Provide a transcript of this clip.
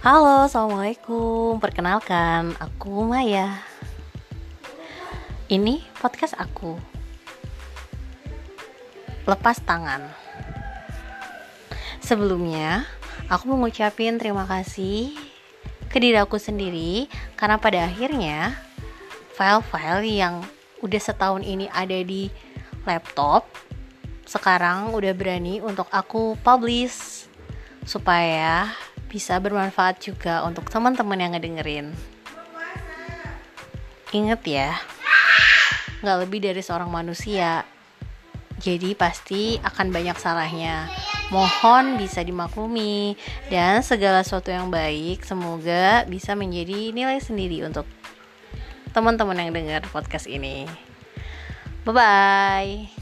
Halo, assalamualaikum. Perkenalkan, aku Maya. Ini podcast aku. Lepas tangan. Sebelumnya, aku mau ngucapin terima kasih ke diri aku sendiri karena pada akhirnya file-file yang udah setahun ini ada di laptop sekarang udah berani untuk aku publish supaya bisa bermanfaat juga untuk teman-teman yang ngedengerin. Ingat ya, nggak lebih dari seorang manusia, jadi pasti akan banyak salahnya. Mohon bisa dimaklumi dan segala sesuatu yang baik semoga bisa menjadi nilai sendiri untuk teman-teman yang dengar podcast ini. Bye bye.